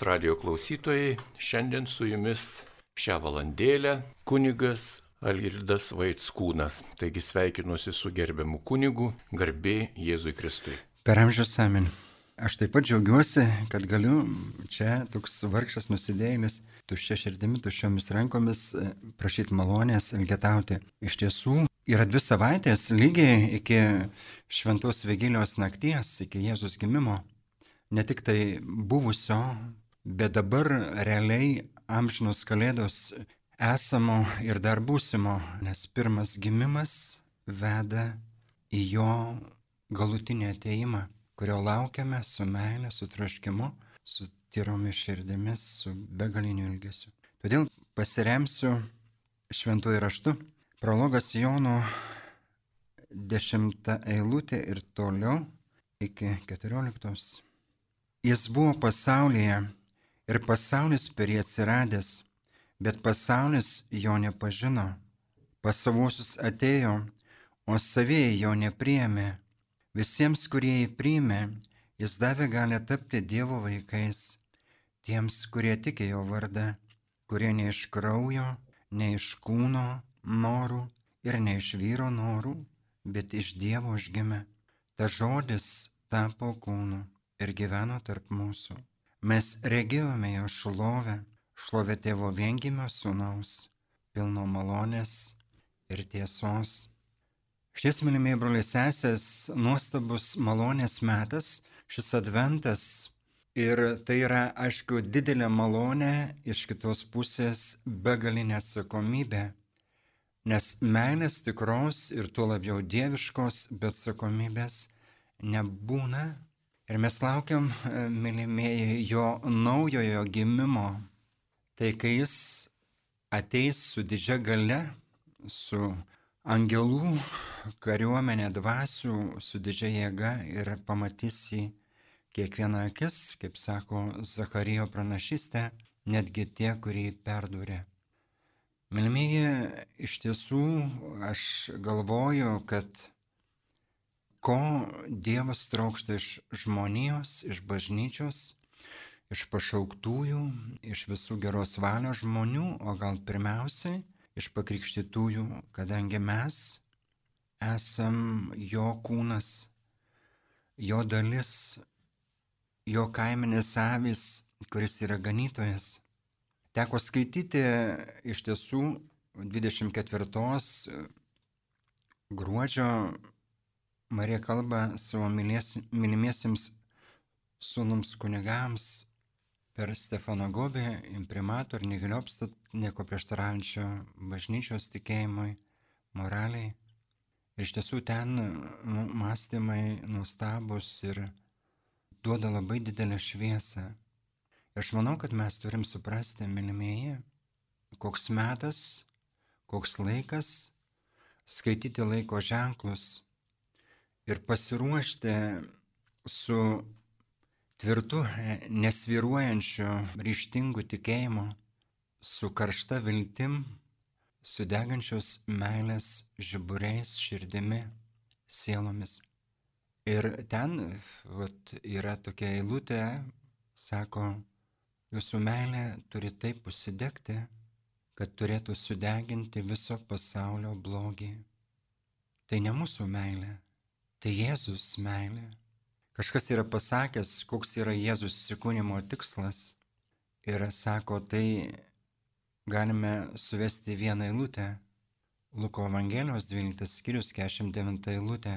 Radio klausytojai, šiandien su jumis šią valandėlę kunigas Algirdas Vaitskūnas. Taigi sveikinuosi su gerbiamu kunigu, garbė Jėzui Kristui. Per amžius amen. Aš taip pat džiaugiuosi, kad galiu čia toks vargšas nusidėjėlis, tuščia širdimi, tuščiomis rankomis prašyti malonės elgetauti. Iš tiesų, yra dvi savaitės lygiai iki šventos Vigilijos nakties, iki Jėzus gimimo ne tik tai buvusio, bet dabar realiai amžinos kalėdos esamo ir dar būsimo, nes pirmas gimimas veda į jo galutinį ateimą, kurio laukiame su meilė, su troškimu, su tyromis širdimis, su begaliniu ilgesiu. Todėl pasiremsiu šventuoju raštu. Prologas Jono 10 eilutė ir toliau iki 14. Jis buvo pasaulyje ir pasaulis per jį atsiradęs, bet pasaulis jo nepažino. Pas savuosius atėjo, o savieji jo nepriėmė. Visiems, kurie jį priėmė, jis davė galę tapti Dievo vaikais, tiems, kurie tikė jo vardą, kurie ne iš kraujo, ne iš kūno norų ir ne iš vyro norų, bet iš Dievo užgimė. Ta žodis tapo kūnu ir gyveno tarp mūsų. Mes regėjome jo šlovę, šlovę tėvo viengimio sūnaus, pilno malonės ir tiesos. Šis, mylimieji broliai sesės, nuostabus malonės metas, šis adventas. Ir tai yra, aišku, didelė malonė, iš kitos pusės begalinė atsakomybė, nes meilės tikros ir tuo labiau dieviškos, bet atsakomybės nebūna Ir mes laukiam, e, mylimieji, jo naujojo gimimo. Tai kai jis ateis su didžia gale, su angelų kariuomenė dvasių, su didžia jėga ir pamatys jį kiekvieną akis, kaip sako Zacharijo pranašystė, netgi tie, kurie perdūrė. Milmėji, iš tiesų aš galvoju, kad ko Dievas trokšta iš žmonijos, iš bažnyčios, iš pašauktųjų, iš visų geros valios žmonių, o gal pirmiausiai iš pakrikštytųjų, kadangi mes esam jo kūnas, jo dalis, jo kaiminės avis, kuris yra ganytojas. Teko skaityti iš tiesų 24 gruodžio Marija kalba savo mylimiesiems sūnums kunigams per Stefano Gobį, imprimator, nihiliopstat, nieko prieštaraujančio bažnyčios tikėjimui, moraliai. Ir iš tiesų ten nu, mąstymai nustabus ir duoda labai didelę šviesą. Ir aš manau, kad mes turim suprasti, mylimieji, koks metas, koks laikas, skaityti laiko ženklus ir pasiruošti su tvirtu, nesviruojančiu, ryštingu tikėjimu, su karšta viltim, su degančios meilės žiburiais, širdimi, sielomis. Ir ten vat, yra tokia eilutė, sako, jūsų meilė turi taip užsidegti, kad turėtų sudeginti viso pasaulio blogį. Tai ne mūsų meilė, Tai Jėzus meilė. Kažkas yra pasakęs, koks yra Jėzus įsikūnymo tikslas. Ir sako, tai galime suvesti vieną eilutę. Luko Evangelijos 12 skyrius 49 eilutė.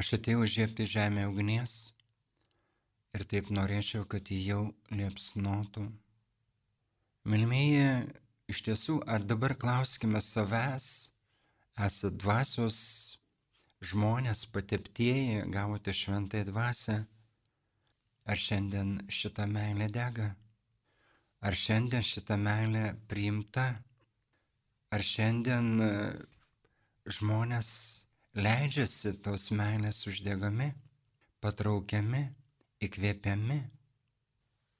Aš atėjau žiepti žemę ugnies ir taip norėčiau, kad jį jau liepsnotų. Milmėji, iš tiesų, ar dabar klauskime savęs, esate dvasios žmonės pateptieji gavote šventąją dvasę. Ar šiandien šita meilė dega? Ar šiandien šita meilė priimta? Ar šiandien e, žmonės leidžiasi tos meilės uždegami, patraukiami, įkvėpiami?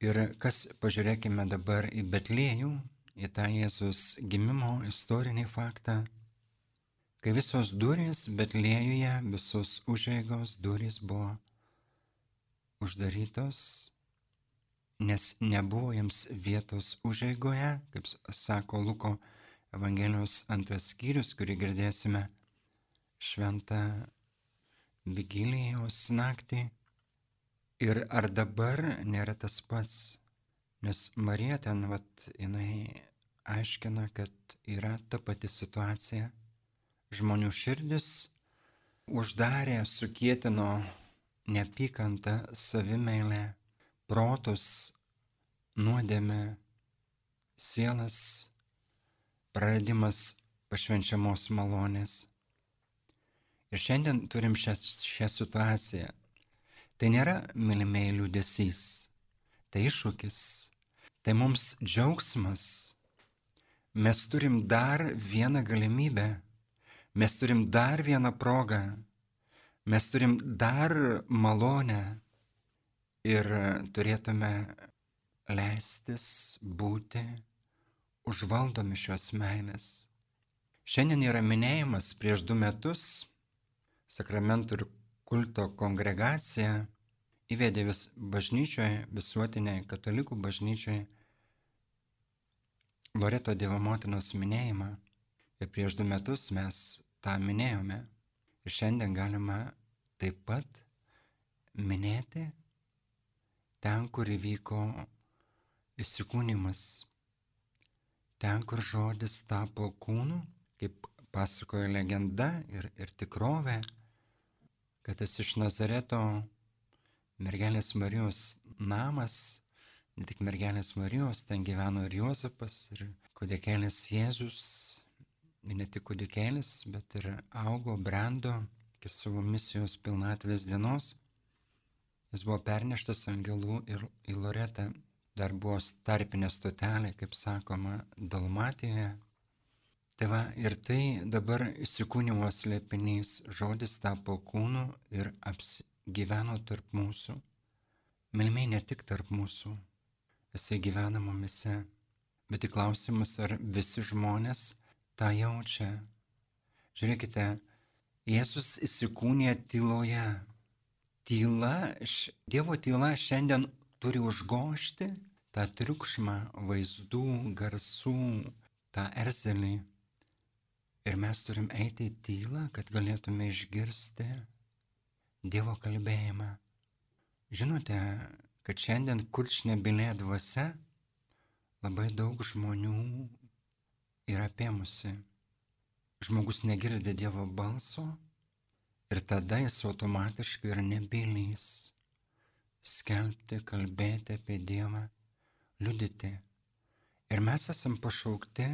Ir kas, pažiūrėkime dabar į Betlėjų, į tą Jėzus gimimo istorinį faktą kai visos durys Betlėjuje, visos užeigos durys buvo uždarytos nes nebuvo jiems vietos užeigoje, kaip sako Luko Evangelijos antras skyrius, kurį girdėsime šventą vigilijos naktį. Ir ar dabar nėra tas pats, nes Marija ten, vat, jinai aiškina, kad yra ta pati situacija. Žmonių širdis uždarė, sukietino neapykantą, savimeilę, protus, nuodėmę, sielas, praradimas pašvenčiamos malonės. Ir šiandien turim šią, šią situaciją. Tai nėra mylimėjų liūdėsys, tai iššūkis, tai mums džiaugsmas. Mes turim dar vieną galimybę, mes turim dar vieną progą, mes turim dar malonę ir turėtume leistis būti užvaldomi šios meilės. Šiandien yra minėjimas prieš du metus sakramentų ir kulto kongregacija įvedė vis bažnyčioje, visuotiniai katalikų bažnyčioje Loreto Dievo motinos minėjimą. Ir prieš du metus mes tą minėjome. Ir šiandien galima taip pat minėti ten, kur įvyko įsikūnymas, ten, kur žodis tapo kūnu, kaip pasakoja legenda ir, ir tikrovė, kad tas iš Nazareto mergelės Marijos namas, ne tik mergelės Marijos, ten gyveno ir Juozapas, ir kudikėlis Jėzus, ne tik kudikėlis, bet ir augo, brendo iki savo misijos pilnatvės dienos. Jis buvo perneštas angelų ir į Loretą. Dar buvo tarpinė stotelė, kaip sakoma, Dalmatijoje. Tai va, ir tai dabar įsikūnimo slėpinys, žodis tapo kūnu ir apsigyveno tarp mūsų. Milmiai ne tik tarp mūsų, jisai gyvena mumise, bet tik klausimas, ar visi žmonės tą jaučia. Žiūrėkite, Jėzus įsikūnė tyloje. Tyla, Dievo tyla šiandien turi užgošti tą triukšmą vaizdų, garsų, tą erzelį. Ir mes turim eiti į tylą, kad galėtume išgirsti Dievo kalbėjimą. Žinote, kad šiandien kurčnebylė dvasia labai daug žmonių yra apėmusi. Žmogus negirdi Dievo balso ir tada jis automatiškai yra nebylys. Skelbti, kalbėti apie Dievą, liudyti. Ir mes esam pašaukti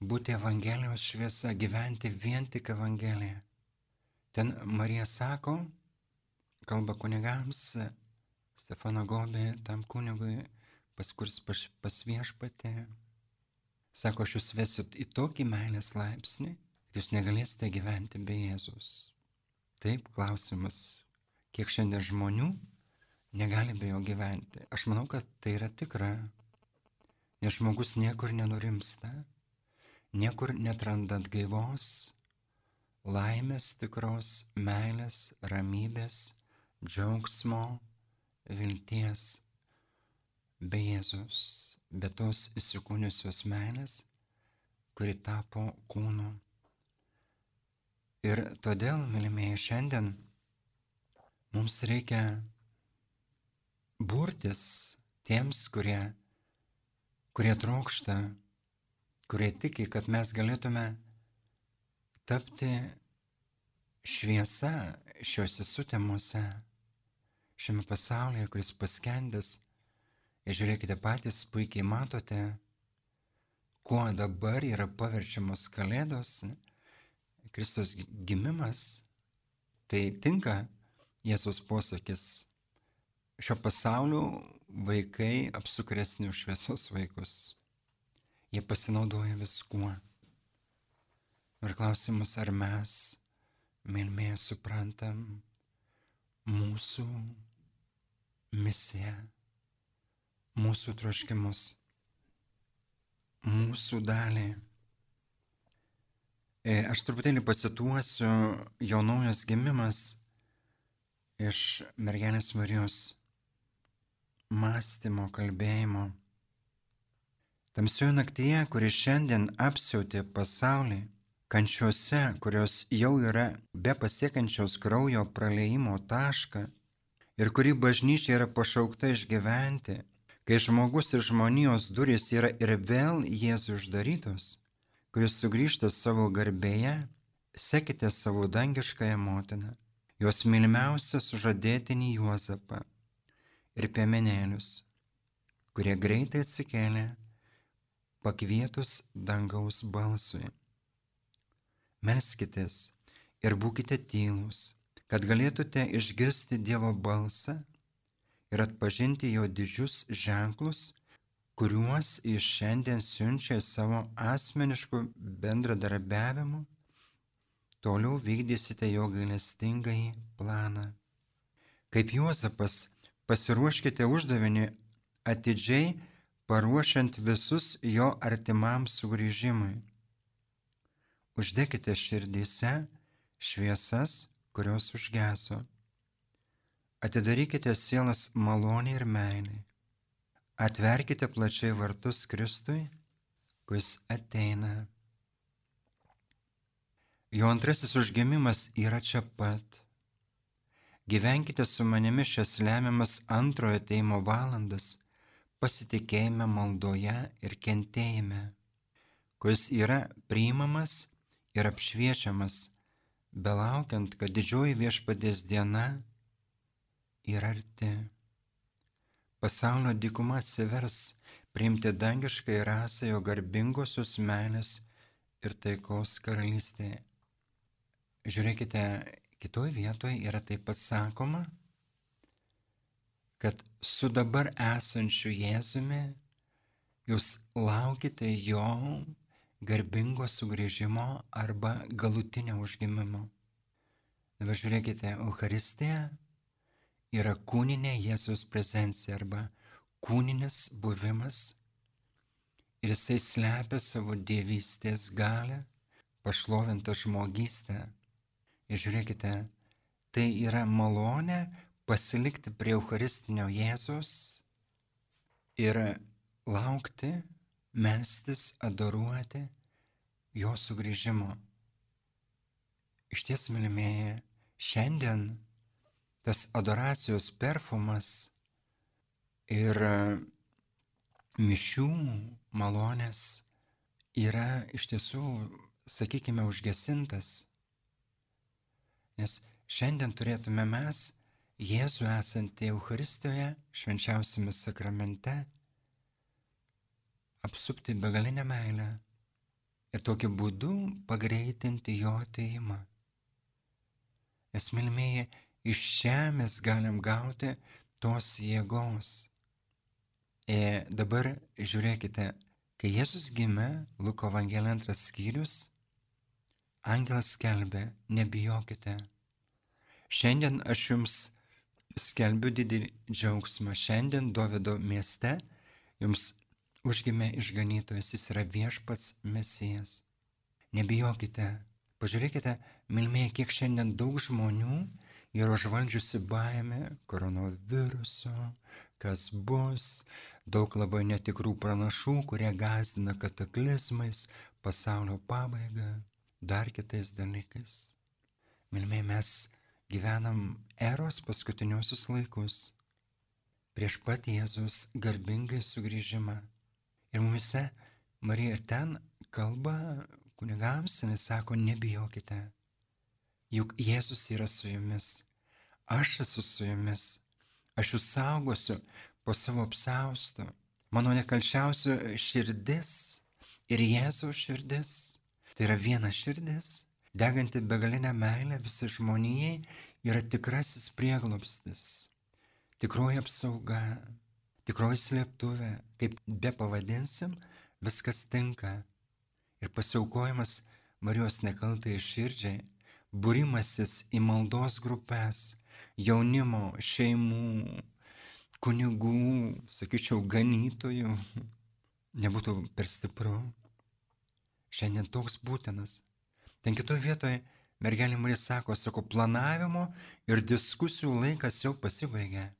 būti Evangelijos šviesa, gyventi vien tik Evangeliją. Ten Marija sako, kalba kunigams, Stefano Gobė, tam kunigui, pas kuris pas, pas viešpatė, sako, aš jūs vesiu į tokį meilės laipsnį, kad jūs negalėsite gyventi be Jėzus. Taip, klausimas, kiek šiandien žmonių negali be jo gyventi. Aš manau, kad tai yra tikra, nes žmogus niekur nenurimsta, niekur netrandant gaivos, laimės tikros, meilės, ramybės, džiaugsmo, vilties, be Jėzus, be tos įsikūniusios meilės, kuri tapo kūnu. Ir todėl, mylimieji, šiandien mums reikia burtis tiems, kurie, kurie trokšta kurie tiki, kad mes galėtume tapti šviesa šiuose sutemuose, šiame pasaulyje, kuris paskendęs. Ir žiūrėkite patys, puikiai matote, kuo dabar yra paverčiamos kalėdos, Kristus gimimas. Tai tinka Jėzus posakis. Šio pasaulio vaikai apsukresni už šviesos vaikus. Jie pasinaudoja viskuo. Ir klausimas, ar mes, mylmėje, suprantam mūsų misiją, mūsų troškimus, mūsų dalį. E, aš truputėlį pacituosiu jo naujas gimimas iš mergelės Marijos mąstymo, kalbėjimo. Tamsioje naktyje, kuri šiandien apsiautė pasaulį, kančiuose, kurios jau yra be pasiekančios kraujo praleimo tašką ir kuri bažnyčia yra pašaukta išgyventi, kai žmogus ir žmonijos durys yra ir vėl Jėzų uždarytos, kuris sugrįžta savo garbėje, sekite savo dangiškąją motiną, jos mylimiausią sužadėtinį Juozapą ir piemenėlius, kurie greitai atsikėlė pakvietus dangaus balsui. Melskitės ir būkite tylus, kad galėtumėte išgirsti Dievo balsą ir atpažinti jo didžius ženklus, kuriuos jis šiandien siunčia savo asmenišku bendradarbiavimu, toliau vykdysite jo gailestingąjį planą. Kaip Juozapas, pasiruoškite uždavinį atidžiai paruošiant visus jo artimam sugrįžimui. Uždekite širdyse šviesas, kurios užgeso. Atidarykite sielas maloniai ir meiliai. Atverkite plačiai vartus Kristui, kuris ateina. Jo antrasis užgimimas yra čia pat. Gyvenkite su manimi šias lemiamas antrojo teimo valandas pasitikėjime maldoje ir kentėjime, kuris yra priimamas ir apšviečiamas, belaukiant, kad didžioji viešpadės diena yra arti. Pasaulio dykuma atsivers priimti dangiškai rasą jo garbingosios meilės ir taikos karalystėje. Žiūrėkite, kitoje vietoje yra taip pat sakoma, kad su dabar esančiu Jėzumi jūs laukite jo garbingo sugrįžimo arba galutinio užgimimo. Dabar žiūrėkite, Euharistija yra kūninė Jėzus prezencija arba kūninis buvimas ir jisai slepia savo dievystės galę, pašlovintą žmogystę. Ir žiūrėkite, tai yra malonė, pasilikti prie Eucharistinio Jėzus ir laukti, melstis, adoruoti jo sugrįžimo. Iš ties, mylimieji, šiandien tas adoracijos perfumas ir mišių malonės yra iš tiesų, sakykime, užgesintas. Nes šiandien turėtume mes Jėzų esantį Eucharistijoje, švenčiausiame sakramente, apsupti begalinę meilę ir tokiu būdu pagreitinti jo ateimą. Nes, milmėji, iš mes galim gauti tos jėgos. Ir dabar žiūrėkite, kai Jėzus gimė, Luko Evangelija antras skyrius, angelas skelbė, nebijokite. Šiandien aš jums skelbiu didelį džiaugsmą. Šiandien Dovido mieste jums užgimė išganytojas, jis yra viešpats mesijas. Nebijokite, pažiūrėkite, milmėje, kiek šiandien daug žmonių yra užvaldžiusi baime koronaviruso, kas bus, daug labai netikrų pranašų, kurie gazdina kataklizmais, pasaulio pabaigą, dar kitais dalykais. Milmėje mes gyvenam eros paskutiniuosius laikus, prieš pat Jėzus garbingai sugrįžimą. Ir mumise Marija ten kalba kunigams, jis sako, nebijokite, juk Jėzus yra su jumis, aš esu su jumis, aš jūs saugosiu po savo apsaustu, mano nekalčiausių širdis ir Jėzaus širdis. Tai yra viena širdis deganti begalinę meilę visai žmonijai, yra tikrasis prieglopstis, tikroji apsauga, tikroji slėptuvė, kaip be pavadinsim, viskas tinka. Ir pasiaukojimas Marijos nekaltai širdžiai, būrimasis į maldos grupės, jaunimo, šeimų, kunigų, sakyčiau, ganytojų, nebūtų per stipru. Šiandien toks būtinas Ten kitoje vietoje mergelė Marija sako, sako, planavimo ir diskusijų laikas jau pasibaigė.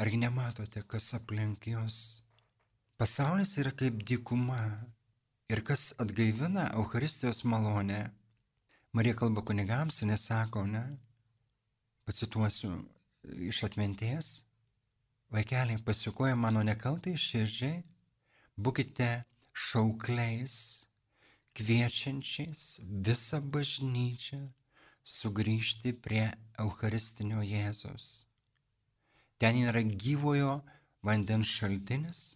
Argi nematote, kas aplink jūs? Pasaulis yra kaip dykuma. Ir kas atgaivina Euharistijos malonę? Marija kalba kunigams nesako, ne? Pacituosiu iš atminties. Vaikeliai, pasikoja mano nekaltai širdžiai, būkite šaukliais, kviečiančiais visą bažnyčią sugrįžti prie Eucharistinio Jėzus. Ten yra gyvojo vandens šaltinis,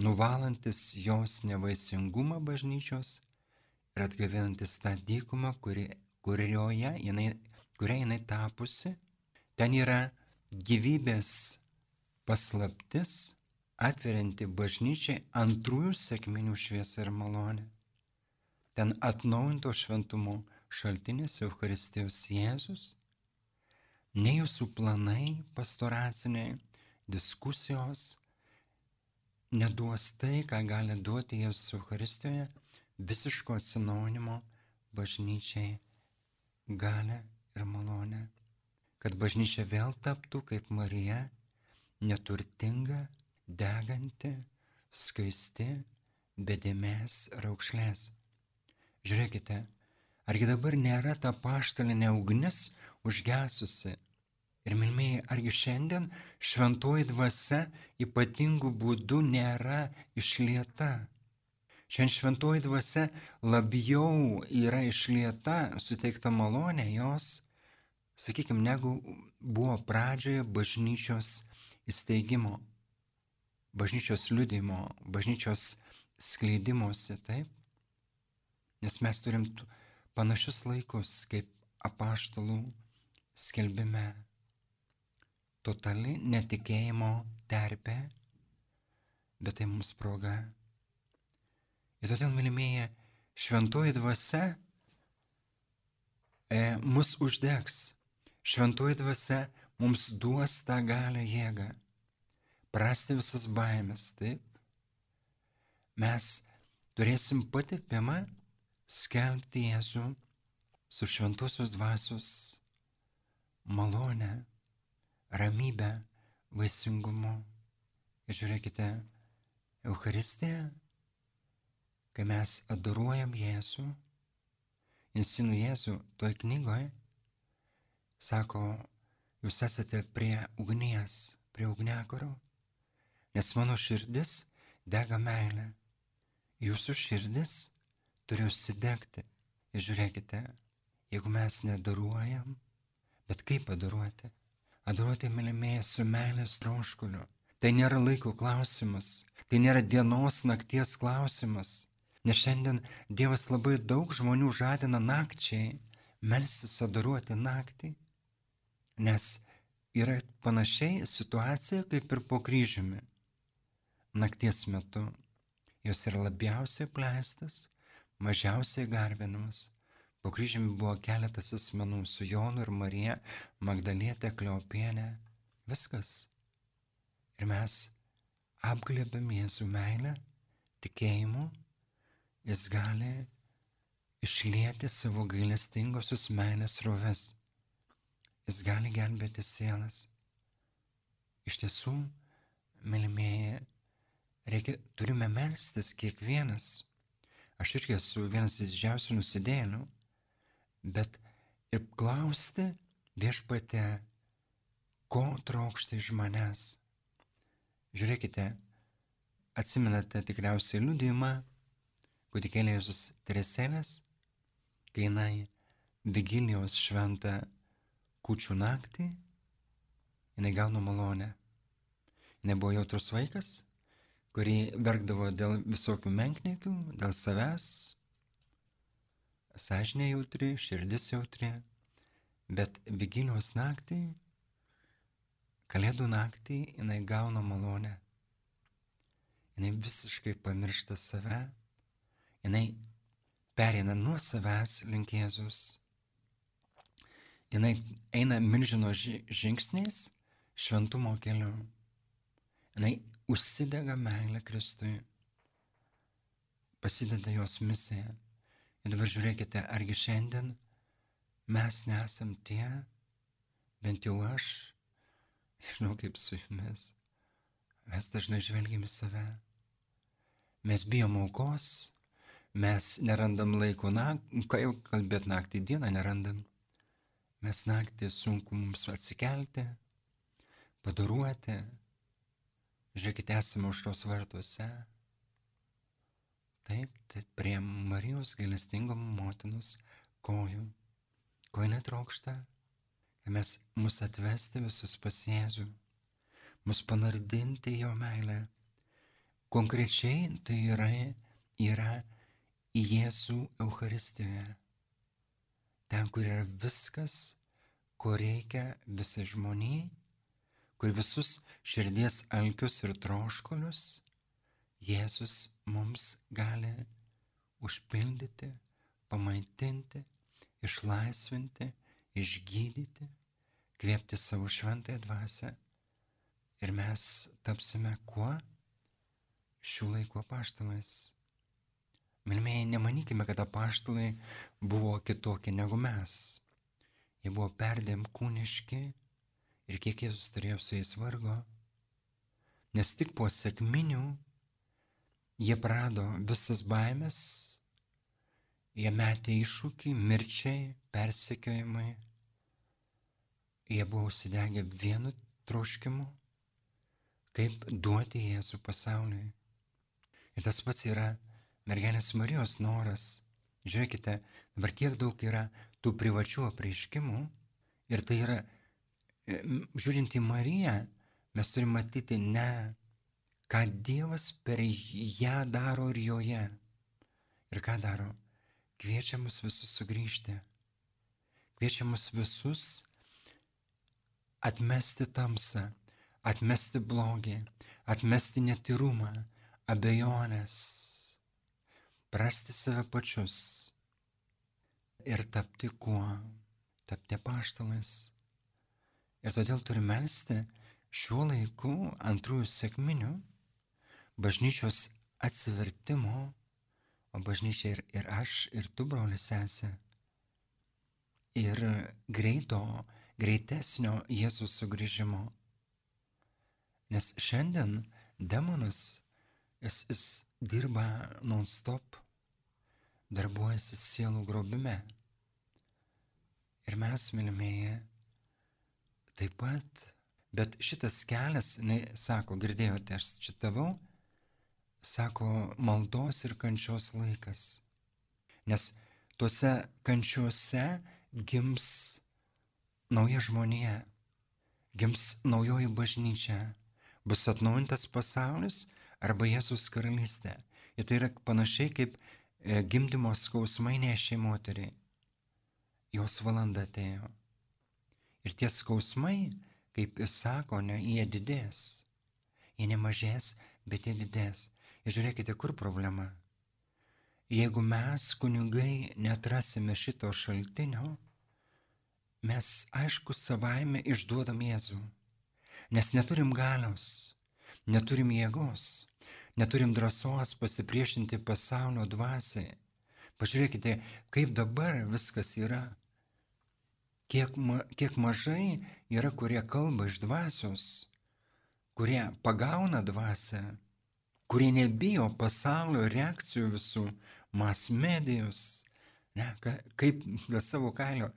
nuvalantis jos nevaisingumą bažnyčios ir atgavinantis tą dykumą, kuri, kurioje jinai, kuria jinai tapusi. Ten yra gyvybės paslaptis, atverianti bažnyčiai antrųjų sėkminių šviesą ir malonę. Ten atnaujinto šventumo šaltinis Eucharistijos Jėzus, ne jūsų planai pastoraciniai, diskusijos, neduos tai, ką gali duoti Jėzus Eucharistijoje, visiško atsinaujinimo bažnyčiai galę ir malonę. Kad bažnyčia vėl taptų kaip Marija, neturtinga, deganti, skaisti, bedėmės raukšlės. Žiūrėkite, argi dabar nėra ta paštalinė ugnis užgesusi? Ir milmėjai, argi šiandien šventoji dvasia ypatingų būdų nėra išlieta? Šiandien šventoji dvasia labiau yra išlieta, suteikta malonė jos, sakykime, negu buvo pradžioje bažnyčios įsteigimo, bažnyčios liudimo, bažnyčios skleidimuose, taip? Nes mes turim panašius laikus kaip apaštalų skelbime. Totali netikėjimo terpė, bet tai mums proga. Ir todėl, mylimieji, šventoji dvasia e, mus uždegs. Šventoji dvasia mums duos tą galę jėgą. Prasti visas baimės, taip. Mes turėsim patepimą skelbti Jėzų su šventosios dvasios malonę, ramybę, vaisingumu. Ir žiūrėkite, Euharistija, kai mes adoruojam Jėzų, insinu Jėzų toj knygoje, sako, jūs esate prie ugnies, prie ugniakuro, nes mano širdis dega meilė. Jūsų širdis turi užsidegti. Ir žiūrėkite, jeigu mes nedaruojam, bet kaip padaruoti? Adoruoti mylimėje su meilės troškuliu. Tai nėra laiko klausimas, tai nėra dienos nakties klausimas. Nes šiandien Dievas labai daug žmonių žadina nakčiai, melsis adoruoti naktį. Nes yra panašiai situacija kaip ir po kryžiumi. Nakties metu jos yra labiausiai pleistas, mažiausiai garbinamas. Po kryžiumi buvo keletas asmenų su Jonu ir Marija, Magdalietė, Kleopienė. Viskas. Ir mes apglėbėm Jėzų meilę, tikėjimu, jis gali išlieti savo gailestingosius meilės roves. Jis gali gelbėti sielas. Iš tiesų, mylimieji, reikia, turime melstis kiekvienas Aš irgi esu vienas iš didžiausių nusidėlių, bet ir klausti viešpatė, ko trokšti iš manęs. Žiūrėkite, atsimenate tikriausiai liūdimą, kūdikėlė Jėzus Teresėlės, kai jinai vigilijos šventą kučių naktį, jinai gauna malonę. Nebuvo jautrus vaikas, kurį verkdavo dėl visokių menkniekių, dėl savęs, sąžinė jautri, širdis jautri, bet vigilijos naktį, kalėdų naktį jinai gauna malonę. Jinai visiškai pamiršta save, jinai perina nuo savęs link Jėzus. Jinai eina milžino žingsniais šventumo keliu. Jinai užsidega meilė Kristui, pasideda jos misija. Ir dabar žiūrėkite, argi šiandien mes nesam tie, bent jau aš, Nežinau kaip su jumis. Mes dažnai žvelgiam į save. Mes bijom aukos, mes nerandam laiko, na, ką jau kalbėt naktį dieną nerandam. Mes naktį sunku mums atsikelti, padaruoti. Žiūrėkite, esame už tos vartuose. Taip, tai prie Marijos gailestingo motinos kojų, ko jinai trokšta, kad mes mus atvesti visus pas Jėzų, mus panardinti jo meilę. Konkrečiai tai yra, yra Jėzų Euharistijoje. Ten, kur yra viskas, ko reikia visai žmoniai, kur visus širdies alkius ir troškolius Jėzus mums gali užpildyti, pamaitinti, išlaisvinti, išgydyti, kvėpti savo šventąją dvasę. Ir mes tapsime kuo? Šių laikų apaštalais. Milmėjai, nemanykime, kad apaštalai buvo kitokie negu mes. Jie buvo perdėm kūniški ir kiek Jėzus turėjo su jais vargo. Nes tik po sėkminių Jie prado visas baimės, jie metė iššūkį mirčiai, persekiojimai. Jie buvo užsidegę vienu troškimu, kaip duoti Jėzų pasauliui. Ir tas pats yra mergelės Marijos noras. Žiūrėkite, dabar kiek daug yra tų privačių apreiškimų ir tai yra, žiūrint į Mariją, mes turime matyti ne ką Dievas per ją daro ir joje. Ir ką daro? Kviečia mus visus sugrįžti. Kviečia mus visus atmesti tamsą, atmesti blogį, atmesti netirumą, abejonės, prasti save pačius ir tapti kuo? Tapti paštalais. Ir todėl turime melstį šiuo laiku antrųjų sėkminių bažnyčios atsivertimo, o bažnyčia ir, ir aš, ir tu, brolis sesė, ir greito, greitesnio Jėzus sugrįžimo. Nes šiandien demonas, jis, jis dirba non-stop, darbuojasi sielų grobime. Ir mes, mylimieji, taip pat, bet šitas kelias, ne, sako, girdėjote, aš citavau, sako, maldos ir kančios laikas. Nes tuose kančiuose gims nauja žmonija, gims naujoji bažnyčia, bus atnaujintas pasaulis arba Jėzus karalystė. Ir tai yra panašiai kaip gimdymo skausmai nešė moteriai. Jos valanda atėjo. Ir tie skausmai, kaip jis sako, ne, jie didės. Jie nemažės, bet jie didės. Ir žiūrėkite, kur problema. Jeigu mes, kunigai, netrasime šito šaltinio, mes aišku savaime išduodam Jėzų. Nes neturim galios, neturim jėgos, neturim drąsos pasipriešinti pasaulio dvasiai. Pažiūrėkite, kaip dabar viskas yra. Kiek, ma, kiek mažai yra, kurie kalba iš dvasios, kurie pagauna dvasę kurie nebijo pasaulio reakcijų visų, mas medijos, ne, ka, kaip dėl savo kailio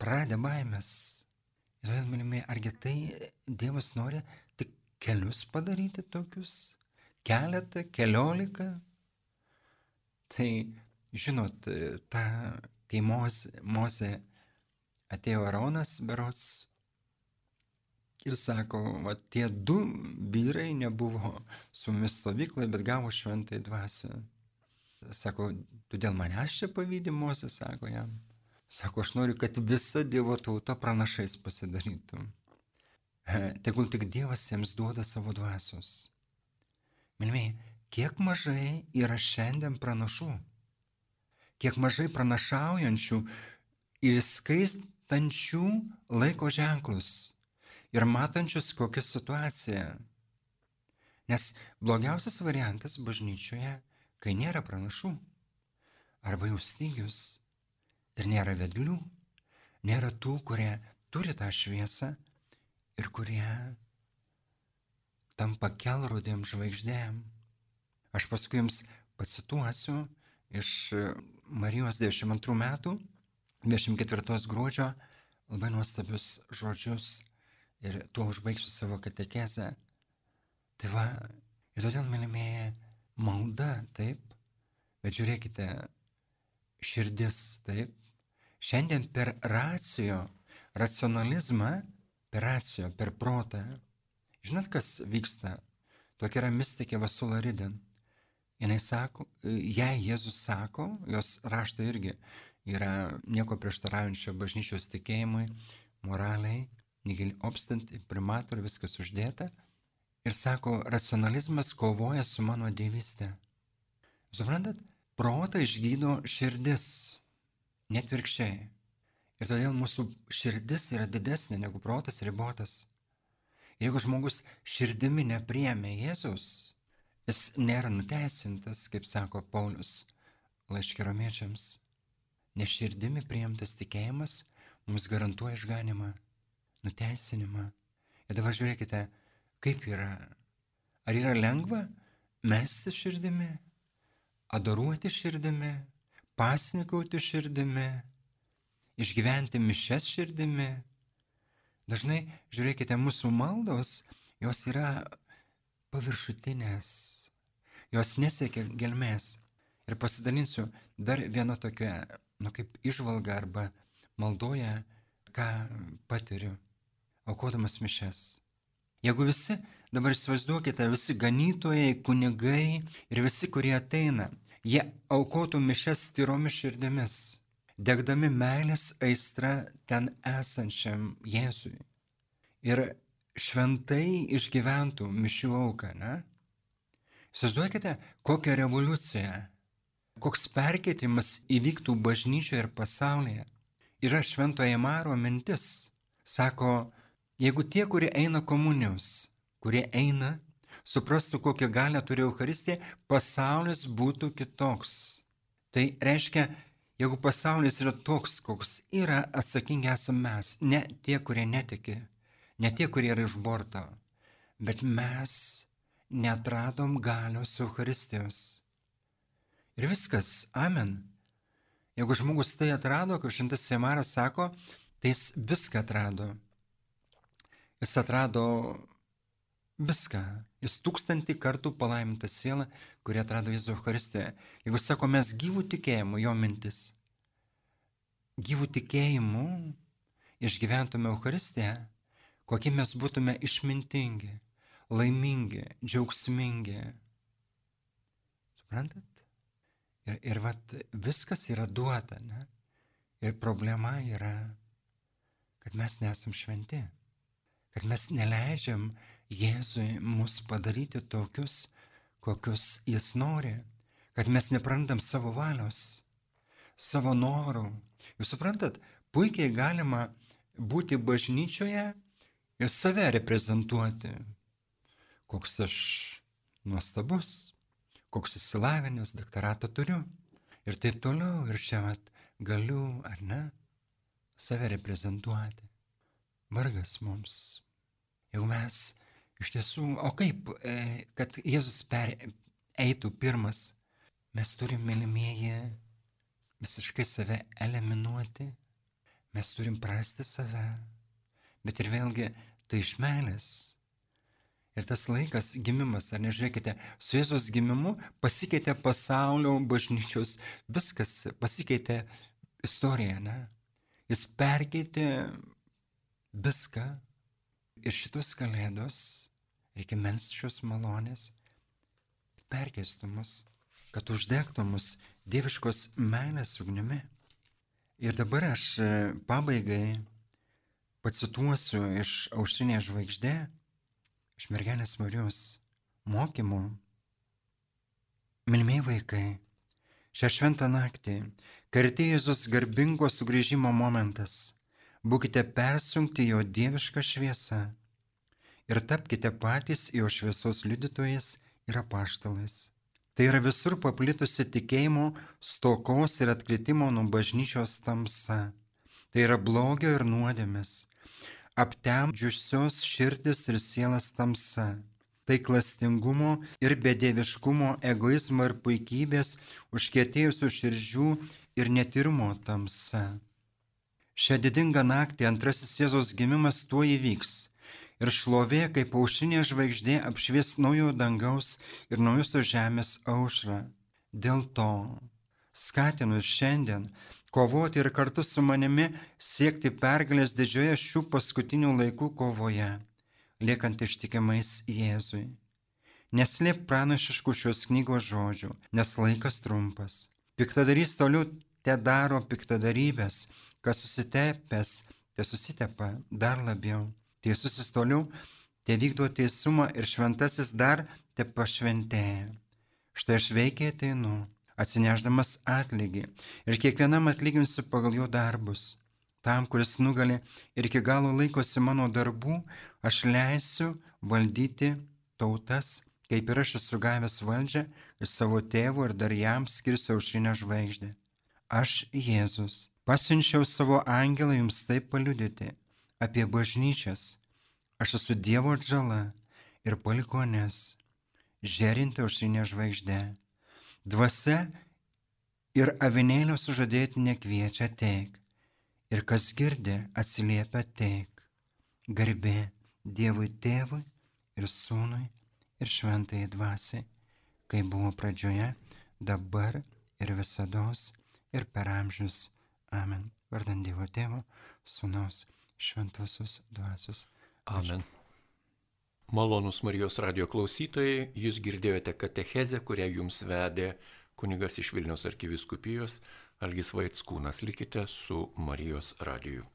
pradė baimės. Ir mylimi, argi tai Dievas nori tik kelius padaryti tokius, keletą, keliolika. Tai, žinot, ta, kai Mozė atėjo Aronas, berots Ir sako, va tie du vyrai nebuvo su mumis stovykloje, bet gavo šventai dvasę. Sako, tu dėl manęs čia pavydimosiu, sako jam. Sako, aš noriu, kad visa Dievo tauta pranašais pasidarytų. Tegul tik Dievas jiems duoda savo dvasios. Milmiai, kiek mažai yra šiandien pranašų, kiek mažai pranašaujančių ir skaistančių laiko ženklus ir matančius kokią situaciją. Nes blogiausias variantas bažnyčioje, kai nėra pranašų, arba jau stygius ir nėra vedlių, nėra tų, kurie turi tą šviesą ir kurie tampa kelrodėm žvaigždėm. Aš paskui jums pacituosiu iš Marijos 92 metų, 24 gruodžio, labai nuostabius žodžius ir tuo užbaigsiu savo katekezę. Tai va, ir todėl, mylimieji, malda, taip, bet žiūrėkite, širdis, taip. Šiandien per racijo, racionalizmą, per racijo, per protą. Žinot, kas vyksta? Tokia yra mystikė Vasula Ridin. Jis sako, jei Jėzus sako, jos raštai irgi yra nieko prieštaraujančio bažnyčios tikėjimui, moraliai, nigil obstant, primator, viskas uždėta. Ir sako, racionalizmas kovoja su mano dievystė. Suprantat, protą išgydo širdis, net virkščiai. Ir todėl mūsų širdis yra didesnė negu protas ribotas. Jeigu žmogus širdimi nepriemė Jėzus, jis nėra nuteisintas, kaip sako Paulius laiškiromiečiams. Nes širdimi priimtas tikėjimas mums garantuoja išganimą, nuteisinimą. Ir dabar žiūrėkite, kaip yra. Ar yra lengva melsti širdimi, adoruoti širdimi, pasnikauti širdimi, išgyventi mišes širdimi, Dažnai, žiūrėkite, mūsų maldos, jos yra paviršutinės, jos nesiekia gelmės. Ir pasidalinsiu dar vieną tokią, nu kaip išvalgą arba maldoje, ką patiriu, aukodamas mišes. Jeigu visi, dabar įsivaizduokite, visi ganytojai, kunigai ir visi, kurie ateina, jie aukotų mišes tyromis širdimis degdami meilės aistra ten esančiam Jėzui. Ir šventai išgyventų mišių auką, ne? Įsivaizduokite, kokią revoliuciją, koks perkeitimas įvyktų bažnyčioje ir pasaulyje. Yra šventoje Maro mintis. Sako, jeigu tie, kurie eina komunijos, kurie eina, suprastų, kokią galę turi Euharistija, pasaulis būtų kitoks. Tai reiškia, Jeigu pasaulis yra toks, koks yra, atsakingi esame mes, ne tie, kurie netiki, ne tie, kurie yra iš borto, bet mes netradom galios Euharistijos. Ir viskas, amen. Jeigu žmogus tai atrado, kaip šimtas Semaras sako, tai jis viską atrado. Jis atrado viską. Jis tūkstantį kartų palaiminta siela, kurie atrado Jėzų Euharistijoje. Jeigu sako, mes gyvų tikėjimų, jo mintis, gyvų tikėjimų išgyventume Euharistiją, kokie mes būtume išmintingi, laimingi, džiaugsmingi. Suprantat? Ir, ir vat, viskas yra duota, ne? Ir problema yra, kad mes nesam šventi, kad mes neleidžiam Jėzui mus padaryti tokius, kokius jis nori, kad mes neprandam savo valios, savo norų. Jūs suprantat, puikiai galima būti bažnyčioje ir save reprezentuoti. Koks aš nuostabus, koks įsilavinęs, doktoratą turiu ir taip toliau. Ir čia mat galiu, ar ne, save reprezentuoti. Vargas mums. Jeigu mes Iš tiesų, o kaip, e, kad Jėzus per, eitų pirmas, mes turim, mylimieji, visiškai save eliminuoti, mes turim prasti save, bet ir vėlgi tai iš meilės. Ir tas laikas gimimas, ar nežiūrėkite, su Jėzus gimimu pasikeitė pasaulio bažnyčios, viskas pasikeitė istorija, ne? Jis perkeitė viską ir šitos kalėdos Reikia melstis šios malonės, perkeistų mus, kad uždegtų mus dieviškos meilės ugnimi. Ir dabar aš e, pabaigai pacituosiu iš aušrinės žvaigždė, iš mergelės Marijos mokymų. Milmiai vaikai, šią šventą naktį, kai artėja Jėzus garbingo sugrįžimo momentas, būkite persunkti jo dievišką šviesą ir tapkite patys jo šviesos liudytojais ir apaštalais. Tai yra visur paplitusi tikėjimo stokos ir atkritimo nuo bažnyčios tamsa. Tai yra blogio ir nuodėmės. aptemdžiusios širdis ir sielas tamsa. Tai klastingumo ir bedieviškumo, egoizmo ir puikybės, užkėtėjusių širdžių ir netirmo tamsa. Šią didingą naktį antrasis Jėzos gimimas tuo įvyks. Ir šlovė, kaip aušinė žvaigždė, apšvies naujo dangaus ir naujosios žemės aušrą. Dėl to skatinu šiandien kovoti ir kartu su manimi siekti pergalės didžioje šių paskutinių laikų kovoje, liekant ištikimais Jėzui. Neslėp pranašiškų šios knygos žodžių, nes laikas trumpas. Piktadarys toliau te daro piktadarybės, kas susitepęs, te susitepa dar labiau. Tiesusis toliau te vykdo teisumą ir šventasis dar te pašventėja. Štai aš veikiai ateinu atsineždamas atlygį ir kiekvienam atlyginsiu pagal jo darbus. Tam, kuris nugali ir iki galo laikosi mano darbų, aš leisiu valdyti tautas, kaip ir aš esu gavęs valdžią iš savo tėvo ir dar jam skirsiu aušrinę žvaigždę. Aš, Jėzus, pasiunčiau savo angelą jums taip paliudyti apie bažnyčias. Aš esu Dievo atžala ir palikonės, žerinti aušrinę žvaigždę. Dvasia ir avinėlio sužadėti nekviečia teik. Ir kas girdi, atsiliepia teik. Garbė Dievui tėvui ir sūnui ir šventai dvasiai, kai buvo pradžioje, dabar ir visada ir per amžius. Amen. Vardant Dievo tėvo, sūnaus, šventosios dvasios. Amen. Malonus Marijos radio klausytojai, jūs girdėjote katechezę, kurią jums vedė kunigas iš Vilnius arkiviskupijos Algis Vaitskūnas. Likite su Marijos radiju.